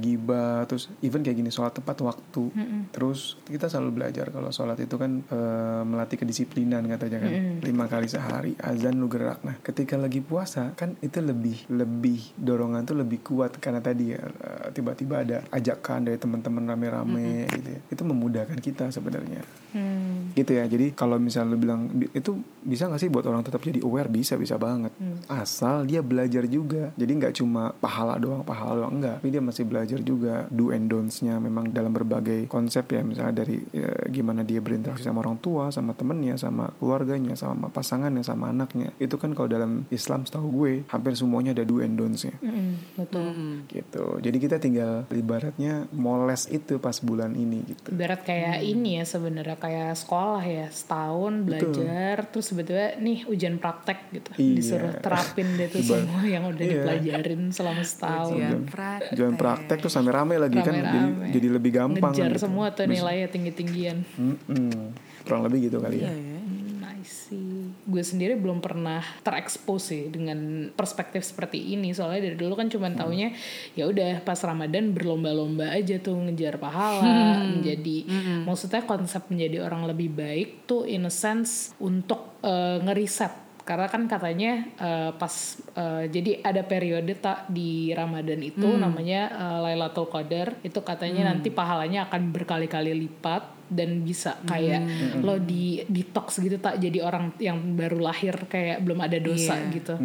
terus even kayak gini sholat tepat waktu. Terus kita selalu belajar kalau sholat itu kan eh, melatih kedisiplinan katanya kan lima kali sehari azan lu gerak. Nah ketika lagi puasa kan itu lebih lebih dorongan tuh lebih kuat karena tadi ya eh, tiba-tiba ada ajakan dari teman-teman rame-rame gitu ya. Itu memudahkan kita sebenarnya
hmm,
gitu ya. Jadi kalau misalnya lu bilang "Bi- itu bisa nggak sih buat orang tetap jadi aware? Bisa bisa banget. Asal dia belajar juga. Jadi nggak cuma pahala doang pahala doang. Enggak tapi dia masih belajar juga do and don'ts-nya memang dalam berbagai konsep ya. Misalnya dari ya, gimana dia berinteraksi sama orang tua sama temennya sama keluarganya sama pasangannya sama anaknya. Itu kan kalau dalam Islam setahu gue hampir semuanya ada do and don'ts-nya.
Hmm, betul.
Gitu. Jadi kita tinggal ibaratnya moles itu pas bulan ini gitu.
Ibarat kayak ini ya sebenarnya kayak sekolah ya setahun belajar terus sebetulnya nih ujian praktek gitu
Iya.
disuruh terapin deh tuh semua yang udah
Iya.
dipelajarin selama setahun
Ujian praktek.
Jangan praktek tuh sampai rame lagi kan jadi jadi lebih gampang
ngejar
gitu.
semua tuh nilainya tinggi tinggian
Mm-mm. kurang lebih gitu kali ya
Iya, ya.
Sih. Gue sendiri belum pernah terekspos sih dengan perspektif seperti ini. Soalnya dari dulu kan cuman taunya ya udah pas Ramadan berlomba-lomba aja tuh ngejar pahala menjadi maksudnya konsep menjadi orang lebih baik tuh in a sense untuk eh, ngeriset karena kan katanya eh, pas eh, jadi ada periode tak di Ramadan itu namanya eh, Lailatul Qadar itu katanya nanti pahalanya akan berkali-kali lipat dan bisa kayak lo di detox gitu tak jadi orang yang baru lahir kayak belum ada dosa
Iya.
gitu.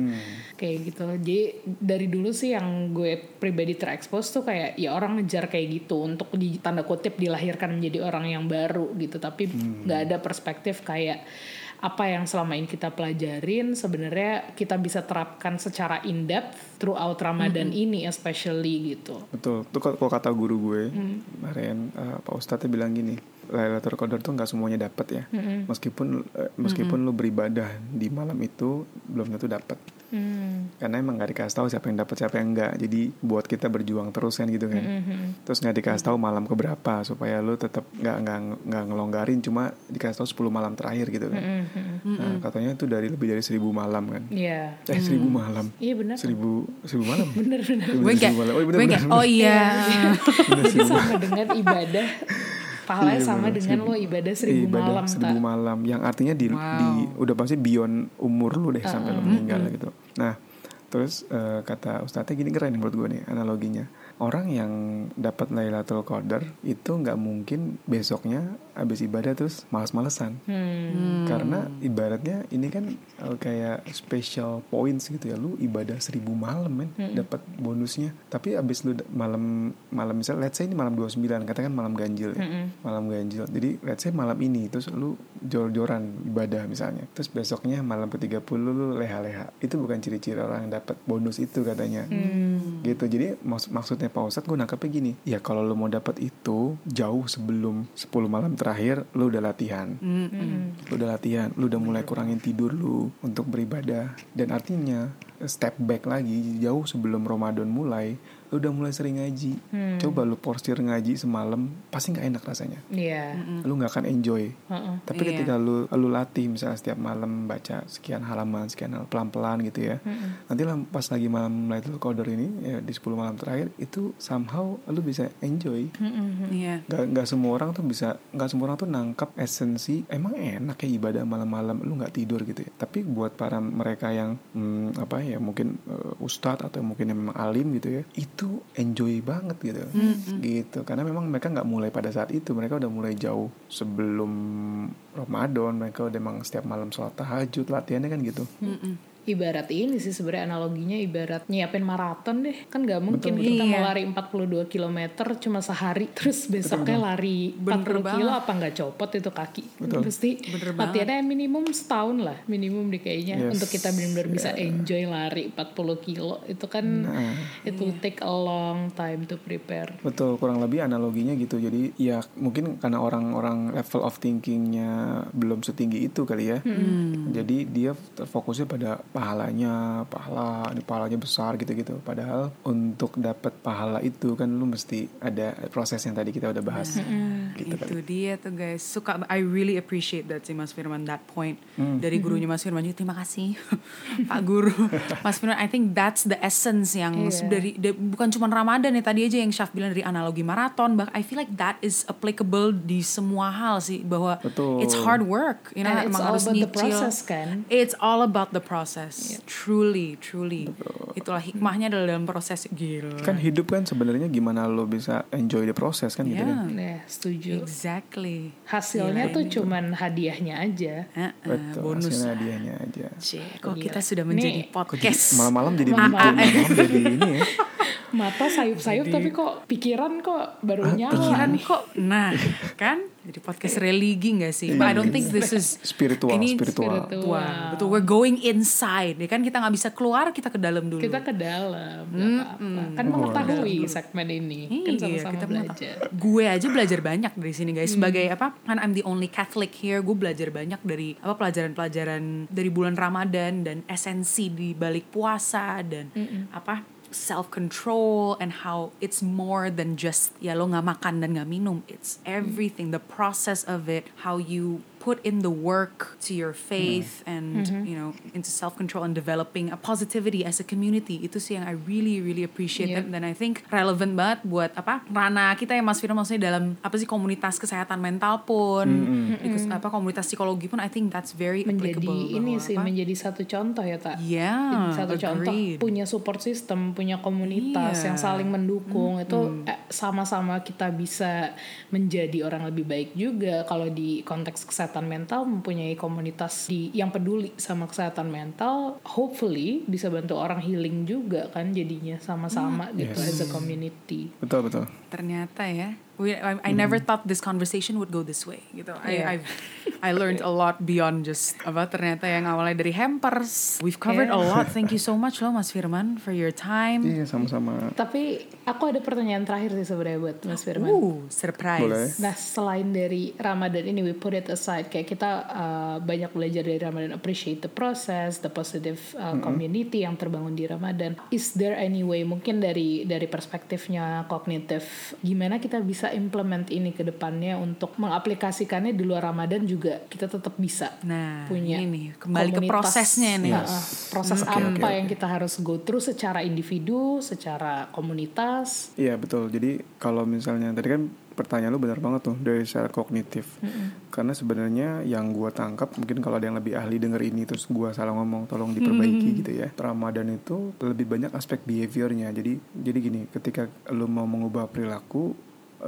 Kayak gitu. Jadi dari dulu sih yang gue pribadi terekspos tuh kayak ya orang ngejar kayak gitu untuk di tanda kutip dilahirkan menjadi orang yang baru gitu. Tapi nggak ada perspektif kayak apa yang selama ini kita pelajarin sebenarnya kita bisa terapkan secara in depth throughout Ramadan ini especially gitu.
Betul. Tuh kalau kata guru gue
Hmm.
kemarin eh, Pak Ustadz bilang gini Lailatul Qadar tuh nggak semuanya dapat ya
Hmm.
meskipun eh, meskipun lu beribadah di malam itu belum tentu dapat
hmm.
karena emang nggak dikasih tahu siapa yang dapat siapa yang enggak jadi buat kita berjuang terus kan gitu kan
Hmm.
terus nggak dikasih tahu malam keberapa supaya lu tetap nggak nggak nggak ngelonggarin cuma dikasih tahu 10 malam terakhir gitu kan
Hmm.
nah, katanya itu dari lebih dari seribu malam kan
Iya.
eh seribu malam
Iya benar.
seribu seribu malam
Bener bener.
Gue
oh, iya, bener,
oh iya.
Sama dengan ibadah. Pahalanya
Iya,
sama dengan
Seribu-
lo ibadah seribu
ibadah
malam
seribu
tak.
malam. Yang artinya di, di udah pasti beyond umur lu deh sampai lu meninggal gitu. Nah terus eh, kata ustadznya gini keren menurut gue nih analoginya. Orang yang dapat Lailatul Qadar itu nggak mungkin besoknya habis ibadah terus malas-malesan.
Hmm.
karena ibaratnya ini kan eh, kayak special points gitu ya. Lu ibadah seribu malam men dapat bonusnya. Tapi abis lu malam malam misal let's say ini malam 29 katakan malam ganjil ya. Malam ganjil. Jadi let's say malam ini terus lu jor-joran ibadah misalnya. Terus besoknya malam ke-30 lu leha-leha. Itu bukan ciri-ciri orang yang dapat bonus itu katanya. Gitu. Jadi maks- maksudnya Pak Ustadz gue nangkepnya gini. Ya kalau lu mau dapat itu jauh sebelum 10 malam terakhir lu udah latihan. Lu udah latihan lu udah mulai kurangin tidur lu untuk beribadah. Dan artinya step back lagi jauh sebelum Ramadan mulai lu udah mulai sering ngaji. Coba lu porsir ngaji semalam pasti nggak enak rasanya.
Iya.
lu nggak akan enjoy.
Heeh.
tapi
Iya.
ketika lu lu latih misalnya setiap malam baca sekian halaman sekian hal pelan-pelan gitu ya. Nanti lah pas lagi malam Lailatul Qadar ini ya di 10 malam terakhir itu somehow lu bisa enjoy.
Iya.
Gak, nggak semua orang tuh bisa nggak semua orang tuh nangkap esensi emang enak ya ibadah malam-malam lu nggak tidur gitu ya. Tapi buat para mereka yang hmm, apa ya mungkin uh, ustadz atau mungkin yang memang alim gitu ya itu enjoy banget gitu. Gitu. Karena memang mereka nggak mulai pada saat itu. Mereka udah mulai jauh sebelum Ramadan mereka udah emang setiap malam sholat tahajud latihannya kan gitu
Ibarat ini sih sebenarnya analoginya ibarat nyiapin maraton deh. Kan nggak mungkin kita mau
Iya.
lari 42 km cuma sehari terus besoknya lari 40
Bener
kilo apa nggak copot itu kaki.
Betul.
Pasti
Bener
latihannya minimum setahun lah minimum deh kayaknya
Yes.
untuk kita benar-benar bisa enjoy lari 40 kilo itu kan
Nah.
it will take a long time to prepare.
Betul, kurang lebih analoginya gitu. Jadi ya mungkin karena orang-orang level of thinkingnya belum setinggi itu kali ya. Jadi dia terfokusnya pada pahalanya, pahala, ini pahalanya besar gitu-gitu. Padahal untuk dapat pahala itu kan lu mesti ada proses yang tadi kita udah bahas. Gitu
itu
kali.
dia tuh guys suka I really appreciate that sih Mas Firman that point dari gurunya Mas Firman juga terima kasih Pak Guru Mas Firman I think that's the essence yang
Iya.
dari da- bukan cuma Ramadan ya tadi aja yang Syaf bilang dari analogi maraton but I feel like that is applicable di semua hal sih bahwa
Betul.
it's hard work you know
And it's
emang
all
harus
about the process, kan?
it's all about the process truly truly itulah hikmahnya adalah dalam proses gila
Kan hidup kan sebenarnya gimana lo bisa enjoy the process kan gitu
Yeah.
kan.
Nah, setuju.
exactly
Hasilnya tuh cuman hadiahnya aja.
Heeh,
Betul,
bonus
hasilnya hadiahnya aja.
Cek, kok kita sudah menjadi
Nih,
podcast.
Malam-malam jadi malam-malam jadi ini ya.
Mata sayup-sayup tapi kok pikiran kok baru nyala.
Pikiran kok, nah kan Jadi podcast religi gak sih? But I don't think this is
Spiritual,
ini
spiritual.
Wah, betul. We're going inside. Ya kan kita nggak bisa keluar, kita ke dalam dulu.
Kita ke dalam, apa-apa. Kan mengetahui segmen ini, kan
Iya,
sama-sama
kita
belajar.
mengetahui. Gue aja belajar banyak dari sini guys. Sebagai apa? Kan I'm the only Catholic here. Gue belajar banyak dari apa pelajaran-pelajaran dari bulan Ramadan dan esensi di balik puasa dan apa self control and how it's more than just ya lo nggak makan dan minum. It's everything. The process of it, how you put in the work to your faith and you know into self control and developing a positivity as a community. Itu sih yang I really really appreciate
Yep.
dan I think relevant banget buat apa rana kita ya Mas Firman maksudnya dalam apa sih komunitas kesehatan mental pun. Ikut apa komunitas psikologi pun I think that's very
menjadi
applicable.
ini sih
apa,
menjadi satu contoh ya tak
Yeah,
satu contoh
agreed.
punya support system punya komunitas
Iya.
yang saling mendukung. Itu eh, sama-sama kita bisa menjadi orang lebih baik juga kalau di konteks kesehatan mental mempunyai komunitas di yang peduli sama kesehatan mental hopefully bisa bantu orang healing juga kan jadinya sama-sama gitu as a community.
Betul betul.
ternyata ya we, I, I never thought this conversation would go this way gitu. I
Yeah.
I've, I learned a lot beyond just apa ternyata yang awalnya dari hampers. We've covered a lot. Thank you so much loh Mas Firman for your time.
Iya sama-sama.
tapi aku ada pertanyaan terakhir sih sebenarnya buat Mas Firman.
Uh surprise.
Boleh.
Nah selain dari Ramadan ini we put it aside. Kayak kita uh, banyak belajar dari Ramadan. Appreciate the process, the positive uh, community yang terbangun di Ramadan. Is there any way mungkin dari dari perspektifnya kognitif gimana kita bisa implement ini ke depannya untuk mengaplikasikannya di luar Ramadan juga kita tetap bisa
Nah,
punya
ini nih, kembali ke
komunitas.
prosesnya nih.
Nah, uh, proses
Oke,
apa
oke,
yang kita harus go through secara individu, secara komunitas.
Iya betul. Jadi kalau misalnya tadi kan pertanyaan lu benar banget tuh dari secara kognitif. Karena sebenarnya yang gua tangkap mungkin kalau ada yang lebih ahli denger ini terus gua salah ngomong tolong diperbaiki gitu ya. Ramadan itu lebih banyak aspek behaviornya. Jadi jadi gini, ketika lu mau mengubah perilaku,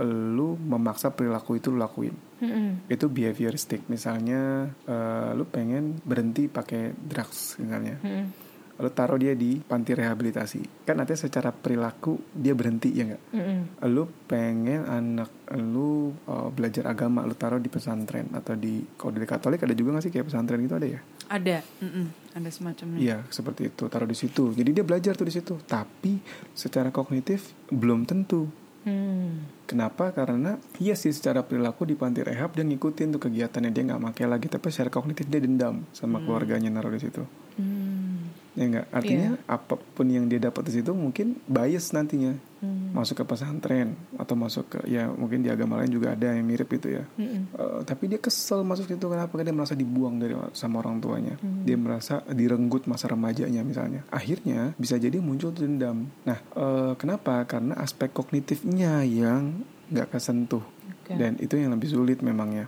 lu memaksa perilaku itu lu lakuin.
Mm-mm.
Itu behavioristik. Misalnya eh, lu pengen berhenti pakai drugs misalnya.
Mm-mm.
Lu taruh dia di panti rehabilitasi. Kan artinya secara perilaku dia berhenti ya nggak?
Mm-mm.
lu pengen anak lu uh, belajar agama lu taruh di pesantren atau di kalau di Katolik ada juga nggak sih kayak pesantren gitu ada ya
Ada, mm-mm, ada semacamnya.
iya seperti itu taruh di situ jadi dia belajar tuh di situ tapi secara kognitif belum tentu
Hmm.
Kenapa? Karena iya sih secara perilaku di panti rehab dia ngikutin tuh kegiatannya dia nggak pakai lagi tapi secara kognitif dia dendam sama keluarganya naruh di situ.
Hmm.
Ya enggak? Artinya apa pun yang dia dapat di situ mungkin bias nantinya.
Hmm.
Masuk ke pesantren atau masuk ke ya mungkin di agama lain juga ada yang mirip itu ya.
Mm-mm.
Eh, tapi dia kesel masuk situ kenapa? Karena dia merasa dibuang dari sama orang tuanya.
Hmm.
Dia merasa direnggut masa remajanya misalnya. Akhirnya bisa jadi muncul dendam. Nah, eh, kenapa? Karena aspek kognitifnya yang nggak kesentuh.
Oke.
Dan itu yang lebih sulit memangnya.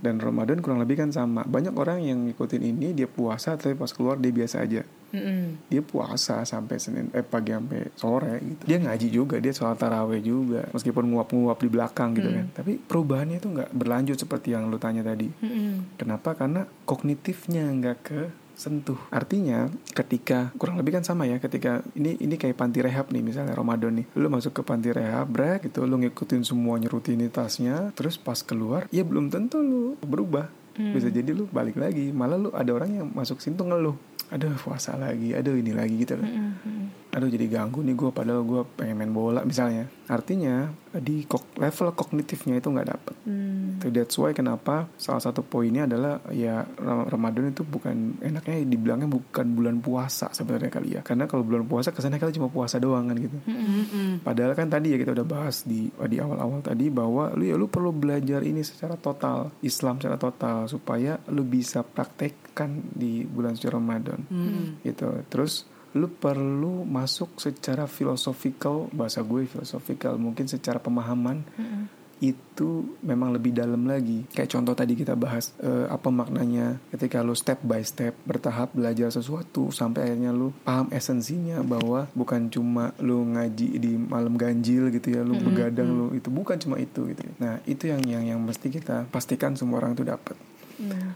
Dan Ramadan kurang lebih kan sama. Banyak orang yang ngikutin ini dia puasa tapi pas keluar dia biasa aja.
Mm-mm.
Dia puasa sampai Senin eh pagi sampai sore gitu. Dia ngaji juga, dia sholat taraweh juga. Meskipun nguap-nguap di belakang gitu kan. Tapi perubahannya itu nggak berlanjut seperti yang lu tanya tadi.
Mm-mm.
Kenapa? Karena kognitifnya nggak ke sentuh. Artinya ketika kurang lebih kan sama ya ketika ini ini kayak panti rehab nih misalnya Ramadan nih. Lu masuk ke panti rehab, brek gitu lu ngikutin semuanya rutinitasnya, terus pas keluar ya belum tentu lu berubah. Bisa jadi lu balik lagi, malah lu ada orang yang masuk situ ngeluh. Aduh puasa lagi, aduh ini lagi gitu kan.
Mm-mm.
Aduh jadi ganggu nih gue padahal gue pengen main bola misalnya. Artinya di kog- level kognitifnya itu nggak dapet.
Mm.
So, that's why kenapa salah satu poinnya adalah ya Ram- Ramadan itu bukan enaknya dibilangnya bukan bulan puasa sebenarnya kali ya. Karena kalau bulan puasa kesannya kali cuma puasa doang kan gitu.
Mm-mm.
Padahal kan tadi ya kita udah bahas di di awal-awal tadi bahwa lu ya lu perlu belajar ini secara total, Islam secara total supaya lu bisa praktekkan di bulan suci Ramadan.
Mm.
Gitu. Terus lu perlu masuk secara philosophical, bahasa gue philosophical, mungkin secara pemahaman
Mm-mm.
itu memang lebih dalam lagi. Kayak contoh tadi kita bahas eh, apa maknanya ketika lu step by step bertahap belajar sesuatu sampai akhirnya lu paham esensinya bahwa bukan cuma lu ngaji di malam ganjil gitu ya, lu begadang lu itu bukan cuma itu gitu. Nah, itu yang yang yang mesti kita pastikan semua orang itu dapat.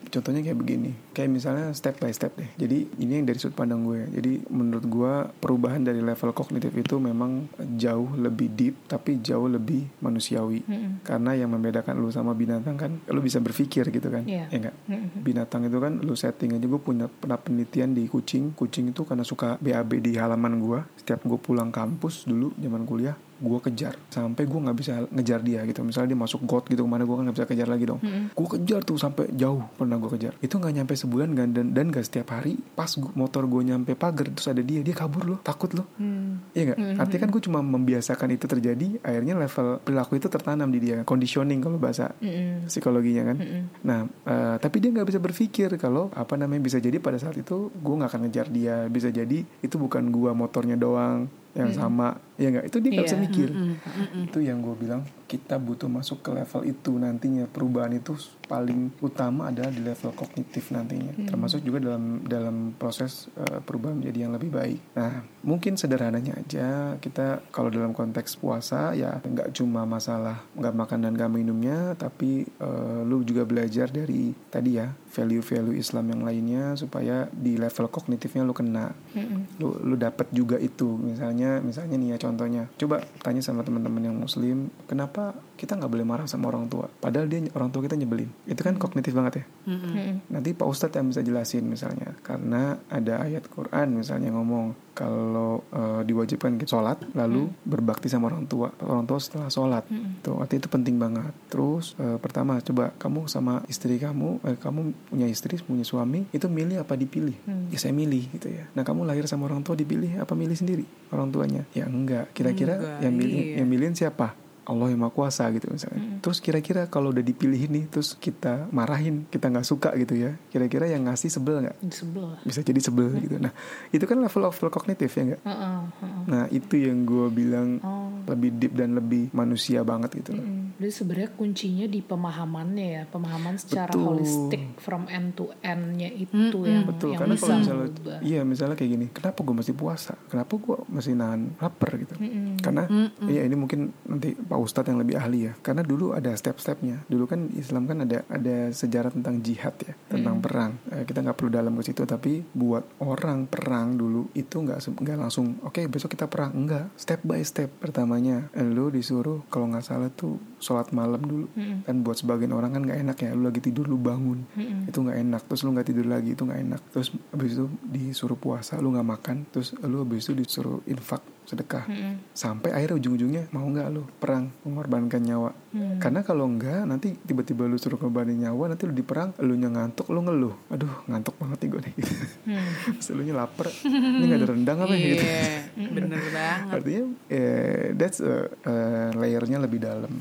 Contohnya kayak begini, kayak misalnya step by step deh. Jadi ini yang dari sudut pandang gue. Jadi menurut gue perubahan dari level kognitif itu memang jauh lebih deep, tapi jauh lebih manusiawi. Karena yang membedakan lu sama binatang kan, lu bisa berpikir gitu kan,
Iya.
ya enggak? Binatang itu kan lu setting aja. Gue punya pernah penelitian di kucing. Kucing itu karena suka BAB di halaman gue. Setiap gue pulang kampus dulu zaman kuliah, gue kejar sampai gue nggak bisa ngejar dia gitu. Misalnya dia masuk got gitu ke mana gue kan nggak bisa kejar lagi dong. Gue kejar tuh sampai jauh pernah gue kejar. Itu nggak nyampe sebulan kan dan dan gak setiap hari pas gua- motor gue nyampe pagar terus ada dia dia kabur loh takut loh. Iya nggak? Artinya kan gue cuma membiasakan itu terjadi akhirnya level perilaku itu tertanam di dia. Conditioning kalau bahasa psikologinya kan. Nah eh, tapi dia nggak bisa berpikir kalau apa namanya bisa jadi pada saat itu gue nggak akan ngejar dia. Bisa jadi itu bukan gua motornya doang yang sama ya nggak? Itu dia nggak bisa
Iya.
mikir. Itu yang gue bilang kita butuh masuk ke level itu nantinya. Perubahan itu paling utama adalah di level kognitif nantinya. Termasuk juga dalam dalam proses eh, perubahan menjadi yang lebih baik. Nah mungkin sederhananya aja kita kalau dalam konteks puasa ya nggak cuma masalah nggak makan dan nggak minumnya tapi eh, lu juga belajar dari tadi ya value-value Islam yang lainnya supaya di level kognitifnya lu kena. Lu lu dapat juga itu. Misalnya misalnya nih ya contohnya. Coba tanya sama teman-teman yang muslim kenapa kita nggak boleh marah sama orang tua? Padahal dia orang tua kita nyebelin. Itu kan kognitif banget ya? Nanti pak ustadz yang bisa jelasin misalnya. Karena ada ayat Quran misalnya ngomong kalau eh, diwajibkan kita sholat lalu berbakti sama orang tua orang tua setelah sholat. Tuh artinya itu penting banget. Terus eh, pertama coba kamu sama istri kamu eh, kamu punya istri punya suami itu milih apa dipilih? Ya saya milih gitu ya. Nah kamu lahir sama orang tua dipilih apa milih sendiri orang tuanya? Ya enggak. Kira-kira
Enggak,
yang milih
iya.
yang milihin siapa Allah yang maha kuasa gitu misalnya. Terus kira-kira kalau udah dipilih ini, terus kita marahin, kita nggak suka gitu ya. Kira-kira yang ngasih sebel nggak?
Di sebelah.
Bisa jadi sebel gitu. Nah itu kan level of kognitif ya nggak?
Heeh.
Nah itu yang gue bilang
Oh.
lebih deep dan lebih manusia banget gitu. loh.
Mm. Jadi sebenarnya kuncinya di pemahamannya ya, pemahaman secara
Betul.
holistik from end to end-nya itu yang
Betul,
yang
karena
bisa
kalau misalnya, iya misalnya kayak gini, kenapa gue mesti puasa? Kenapa gue mesti nahan lapar gitu? Karena, iya ini mungkin nanti Pak Ustadz yang lebih ahli ya. Karena dulu ada step-stepnya. Dulu kan Islam kan ada ada sejarah tentang jihad ya, tentang perang. Eh, kita nggak perlu dalam ke situ, tapi buat orang perang dulu itu nggak nggak langsung, oke besok kita perang. Enggak, step by step. Pertamanya, eh, lu disuruh kalau nggak salah tuh sholat malam dulu. Kan buat sebagian orang kan nggak enak ya, lu lagi tidur lu bangun, itu nggak enak. Terus lu nggak tidur lagi itu nggak enak. Terus habis itu disuruh puasa, lu nggak makan. Terus lu habis itu disuruh infak sedekah. Sampai akhirnya ujung-ujungnya mau nggak lu perang mengorbankan nyawa? Karena kalau enggak nanti tiba-tiba lu suruh korbanin nyawa nanti lu di perang lu ngantuk lu ngeluh. Aduh ngantuk banget nih gue nih. Gitu. Terus elunya lapar. Ini nggak ada rendang apa ya gitu.
Iya, bener banget.
artinya eh, that's a, eh, layernya lebih dalam.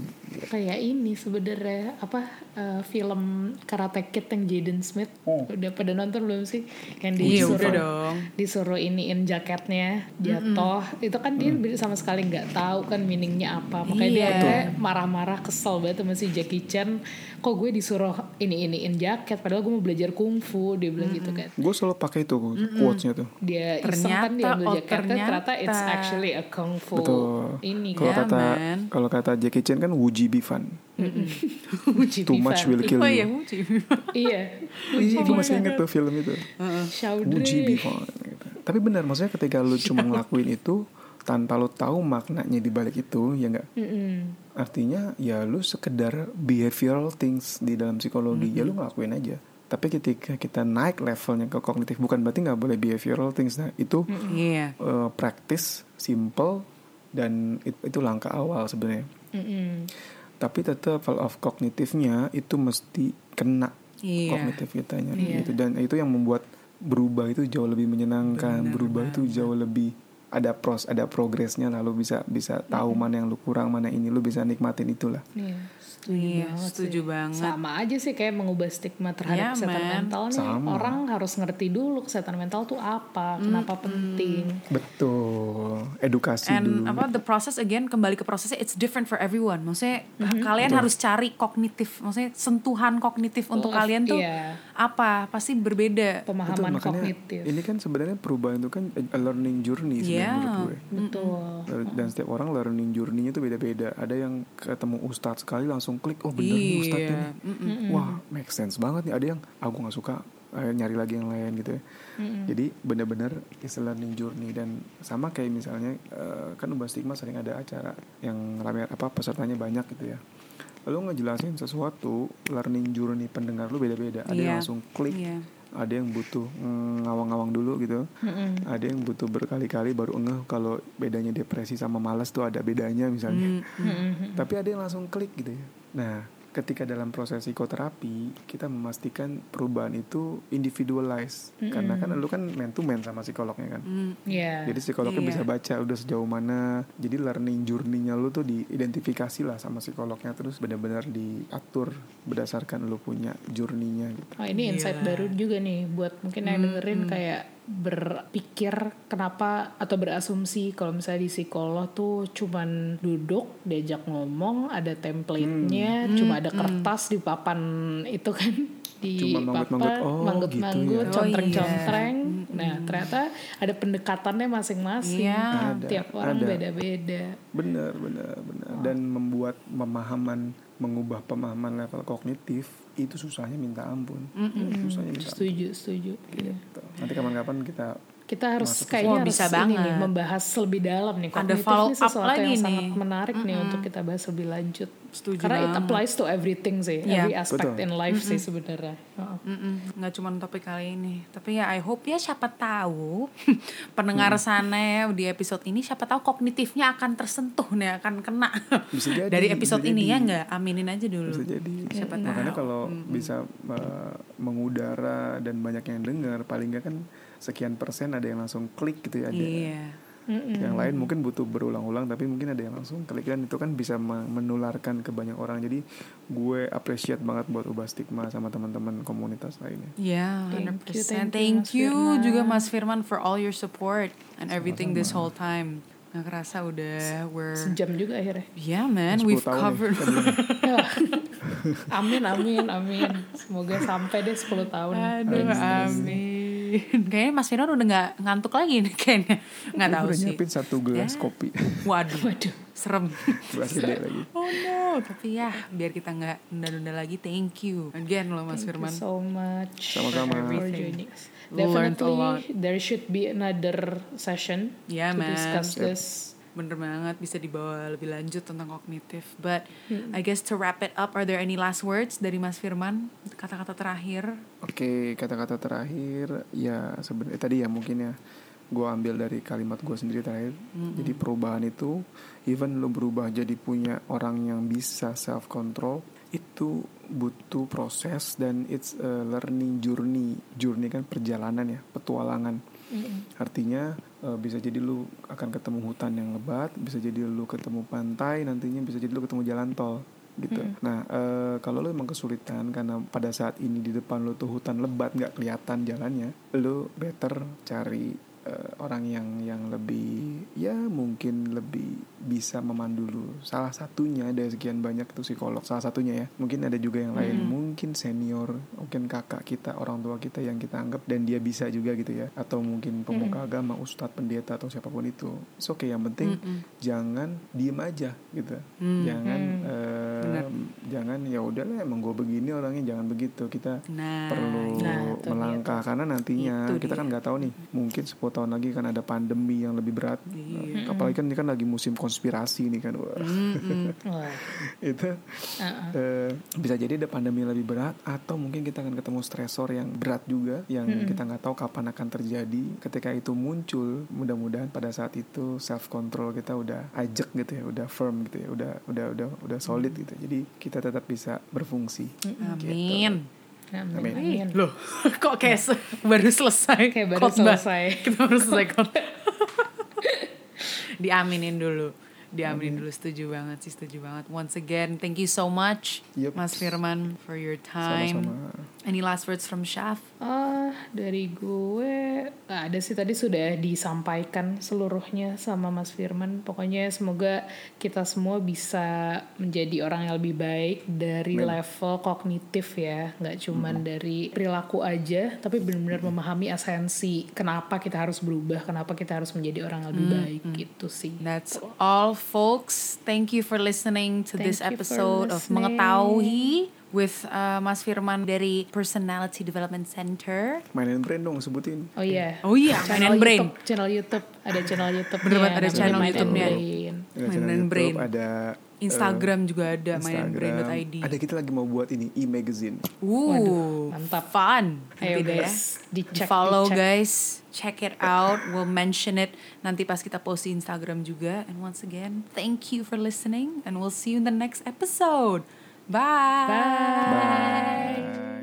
Kayak ini sebenarnya apa eh, film Karate Kid yang Jaden Smith. Udah pada nonton belum sih? Yang disuruh
dong.
disuruh iniin jaketnya. Jatuh itu kan dia sama sekali nggak tahu kan meaningnya apa. Makanya
Iya.
dia marah-marah kesel banget sama si Jackie Chan. Kok gue disuruh ini iniin jaket padahal gue mau belajar kungfu dia bilang gitu kan.
Gue selalu pakai itu quotesnya tuh.
Dia iseng kan dia
Ternyata,
ambil
oh,
jaket kan ternyata it's
ternyata.
actually a kungfu
betul.
ini
kalau
Ya,
kan.
kata
man.
kalau kata Jackie Chan kan wuji bifan
Uji
too much
Bifan.
will kill
Oh
you.
iya,
iya.
Iya, gue masih inget tuh film itu.
Chaudhry
Uji Bifan. Gitu. Tapi benar, maksudnya ketika lu cuma ngelakuin itu tanpa lu tahu maknanya di balik itu, ya enggak.
Mm-mm.
Artinya ya lu sekedar behavioral things di dalam psikologi, ya lu ngelakuin aja. Tapi ketika kita naik levelnya ke kognitif, bukan berarti nggak boleh behavioral things. Nah, itu
Iya.
eh, practice, simple, dan it- itu langkah awal sebenarnya.
Mm-mm.
Tapi tetap level of kognitifnya itu mesti kena
Iya.
kognitif kitanya
Iya.
gitu dan itu yang membuat berubah itu jauh lebih menyenangkan berubah itu jauh lebih ada pros ada progresnya lalu bisa bisa tahu mana yang lu kurang mana ini. Lu bisa nikmatin itulah.
Iya, setuju
Iya,
banget
setuju
sih.
banget.
Sama aja sih kayak mengubah stigma terhadap
Iya,
kesehatan
man.
mental nih.
Sama.
Orang harus ngerti dulu kesehatan mental tuh apa, kenapa penting.
betul edukasi
And
dulu
apa the process again kembali ke prosesnya it's different for everyone. Maksudnya kalian harus cari kognitif, maksudnya sentuhan kognitif untuk
Lef-
kalian tuh
iya.
apa? Pasti berbeda.
Betul,
Pemahaman
makanya
kognitif.
ini kan sebenarnya perubahan itu kan a learning journey
Yes, Iya.
menurut gue
betul
dan setiap orang learning journey-nya tuh beda-beda ada yang ketemu ustadz sekali langsung klik oh bener nih ustadz
Iya.
ini. Wah make sense banget nih. Ada yang aku nggak suka eh, nyari lagi yang lain gitu ya. Jadi bener-bener is a learning journey. Dan sama kayak misalnya eh, kan ubah stigma sering ada acara yang rame apa pesertanya banyak gitu ya. Lalu ngejelasin sesuatu learning journey pendengar lu beda-beda. Ada yang
Iya.
langsung klik
Iya.
ada yang butuh mm, ngawang-ngawang dulu gitu. Ada yang butuh berkali-kali baru ngeh kalau bedanya depresi sama malas tuh ada bedanya misalnya. Tapi ada yang langsung klik gitu ya nah ketika dalam proses psikoterapi kita memastikan perubahan itu individualized. Karena kan lu kan man to man sama psikolognya kan?
Ya
jadi psikolognya
Iya.
bisa baca udah sejauh mana. Jadi learning journey-nya lu tuh diidentifikasi lah sama psikolognya terus benar-benar diatur berdasarkan lu punya journey-nya gitu.
Oh, ini insight baru juga nih buat mungkin yang dengerin kayak berpikir kenapa atau berasumsi kalau misalnya di psikolog tuh cuman duduk diajak ngomong ada template-nya cuma ada kertas di papan itu kan di
Cuma manggut-manggut.
papan
Oh,
manggut-manggut
gitu ya.
Oh,
contreng-contreng nah ternyata ada pendekatannya masing-masing
Iya.
Ada,
tiap orang
ada.
beda-beda
Benar, benar, benar. Dan membuat pemahaman, mengubah pemahaman level kognitif itu susahnya minta ampun. Susahnya minta ampun.
setuju setuju Iya.
Gitu. Nanti kapan-kapan kita
kita harus
Masuk ke
kayaknya harus
bisa
ini
banget.
nih membahas lebih dalam nih
Ada
kognitif
up
sesuatu
lagi
yang
nih.
sangat menarik nih untuk kita bahas lebih lanjut
Setuju
karena it
banget.
applies to everything sih
Iya.
every aspect
Betul.
in life sih sebenarnya Heeh.
Mm-mm, nggak cuma topik kali ini tapi ya I hope ya siapa tahu pendengar sana ya di episode ini siapa tahu kognitifnya akan tersentuh nih akan kena
Bisa jadi,
dari episode
bisa
ini
jadi.
ya nggak aminin aja dulu
bisa jadi.
Siapa
Makanya
tahu.
kalau bisa uh, mengudara dan banyak yang dengar, paling nggak kan sekian persen ada yang langsung klik gitu ya. Ada.
iya
Yang lain mungkin butuh berulang-ulang, tapi mungkin ada yang langsung klik dan itu kan bisa me- menularkan ke banyak orang. Jadi gue appreciate banget buat ubah stigma sama teman-teman komunitas lainnya.
Ya,
Thank you,
100%.
thank
Thank
you,
you,
Mas
juga Mas Firman for all your support and everything this whole time. Nggak kerasa udah we're
sejam juga akhirnya
Yeah man,
10
we've
nih,
covered
kan
amin amin amin semoga sampai deh 10 tahun
Aduh, amin. Kayaknya Mas Firman udah nggak ngantuk lagi nih kayaknya. Nggak tahu
udah
sih.
nyiapin satu gelas
Ya.
kopi.
Waduh,
waduh
serem.
gelas gede lagi.
Oh no, tapi ya biar kita nggak nunda-nunda lagi. Thank you again loh Mas
Thank
Firman.
you so much
Sama-sama.
Definitely there should be another session
Yeah,
to
man.
discuss
Yep.
this.
Bener banget bisa dibawa lebih lanjut tentang kognitif. But I guess to wrap it up, are there any last words dari Mas Firman? Kata-kata terakhir?
Oke, kata-kata terakhir ya sebenarnya tadi ya mungkin ya gue ambil dari kalimat gue sendiri terakhir. Jadi perubahan itu even lo berubah jadi punya orang yang bisa self control itu butuh proses dan it's a learning journey. Journey kan perjalanan ya, petualangan. Artinya eh, bisa jadi lu akan ketemu hutan yang lebat, bisa jadi lu ketemu pantai, nantinya bisa jadi lu ketemu jalan tol gitu. Nah, eh, kalau lu emang kesulitan karena pada saat ini di depan lu tuh hutan lebat nggak kelihatan jalannya, lu better cari eh, orang yang yang lebih ya mungkin lebih bisa memandu lu. Salah satunya dari sekian banyak itu psikolog. Salah satunya ya. Mungkin ada juga yang lain, mungkin senior, mungkin kakak kita, orang tua kita yang kita anggap dan dia bisa juga gitu ya. Atau mungkin pemuka agama, ustadz, pendeta atau siapa pun itu. It's okay, yang penting jangan diem aja gitu. Jangan eh, jangan ya udahlah emang gue begini orangnya jangan begitu. Kita
Nah,
perlu
nah, itu dia
melangkah karena nantinya
Itu
kita kan nggak tahu nih mungkin 10 tahun lagi kan ada pandemi yang lebih berat.
Iya.
apalagi kan ini kan lagi musim konspirasi nih kan Wah, itu eh, bisa jadi ada pandemi yang lebih berat atau mungkin kita akan ketemu stresor yang berat juga yang kita nggak tahu kapan akan terjadi. Ketika itu muncul mudah-mudahan pada saat itu self control kita udah ajak gitu ya udah firm gitu ya udah udah udah udah solid gitu. Jadi kita tetap bisa berfungsi.
Amin.
Amin.
Amin.
Amin.
Loh, kok kayak se- baru selesai
Kayak baru
khotbah.
selesai.
Kita baru selesai khotbah. Diaminin dulu. Diaminin dulu setuju banget sih, setuju banget. Once again, thank you so much
Yup.
Mas Firman for your time.
Sama-sama.
Any last words from Shaf?
Ah, dari gue nggak ada sih tadi sudah disampaikan seluruhnya sama Mas Firman. Pokoknya semoga kita semua bisa menjadi orang yang lebih baik dari level kognitif ya, nggak cuman dari perilaku aja, tapi benar-benar memahami esensi kenapa kita harus berubah, kenapa kita harus menjadi orang yang lebih baik gitu sih.
That's all, folks. Thank you for listening to this
Thank for
episode of. Mengetahui with uh, Mas Firman dari Personality Development Center.
Mainin brand dong sebutin.
Oh iya.
Oh iya,
channel
Main Brain.
YouTube, channel YouTube, ada channel YouTube.
Banget, ada channel YouTube-nya.
Ada
Mainin
channel YouTube,
Brain.
ada
Instagram juga ada mainanbrain.id.
Ada kita lagi mau buat ini e-magazine.
Ooh,
mantap.
Fun.
Ayo
Gitu ya.
guys, dicek,
follow
dicek.
guys, check it out. We'll mention it nanti pas kita post di Instagram juga. And once again, thank you for listening and we'll see you in the next episode. Bye.
Bye.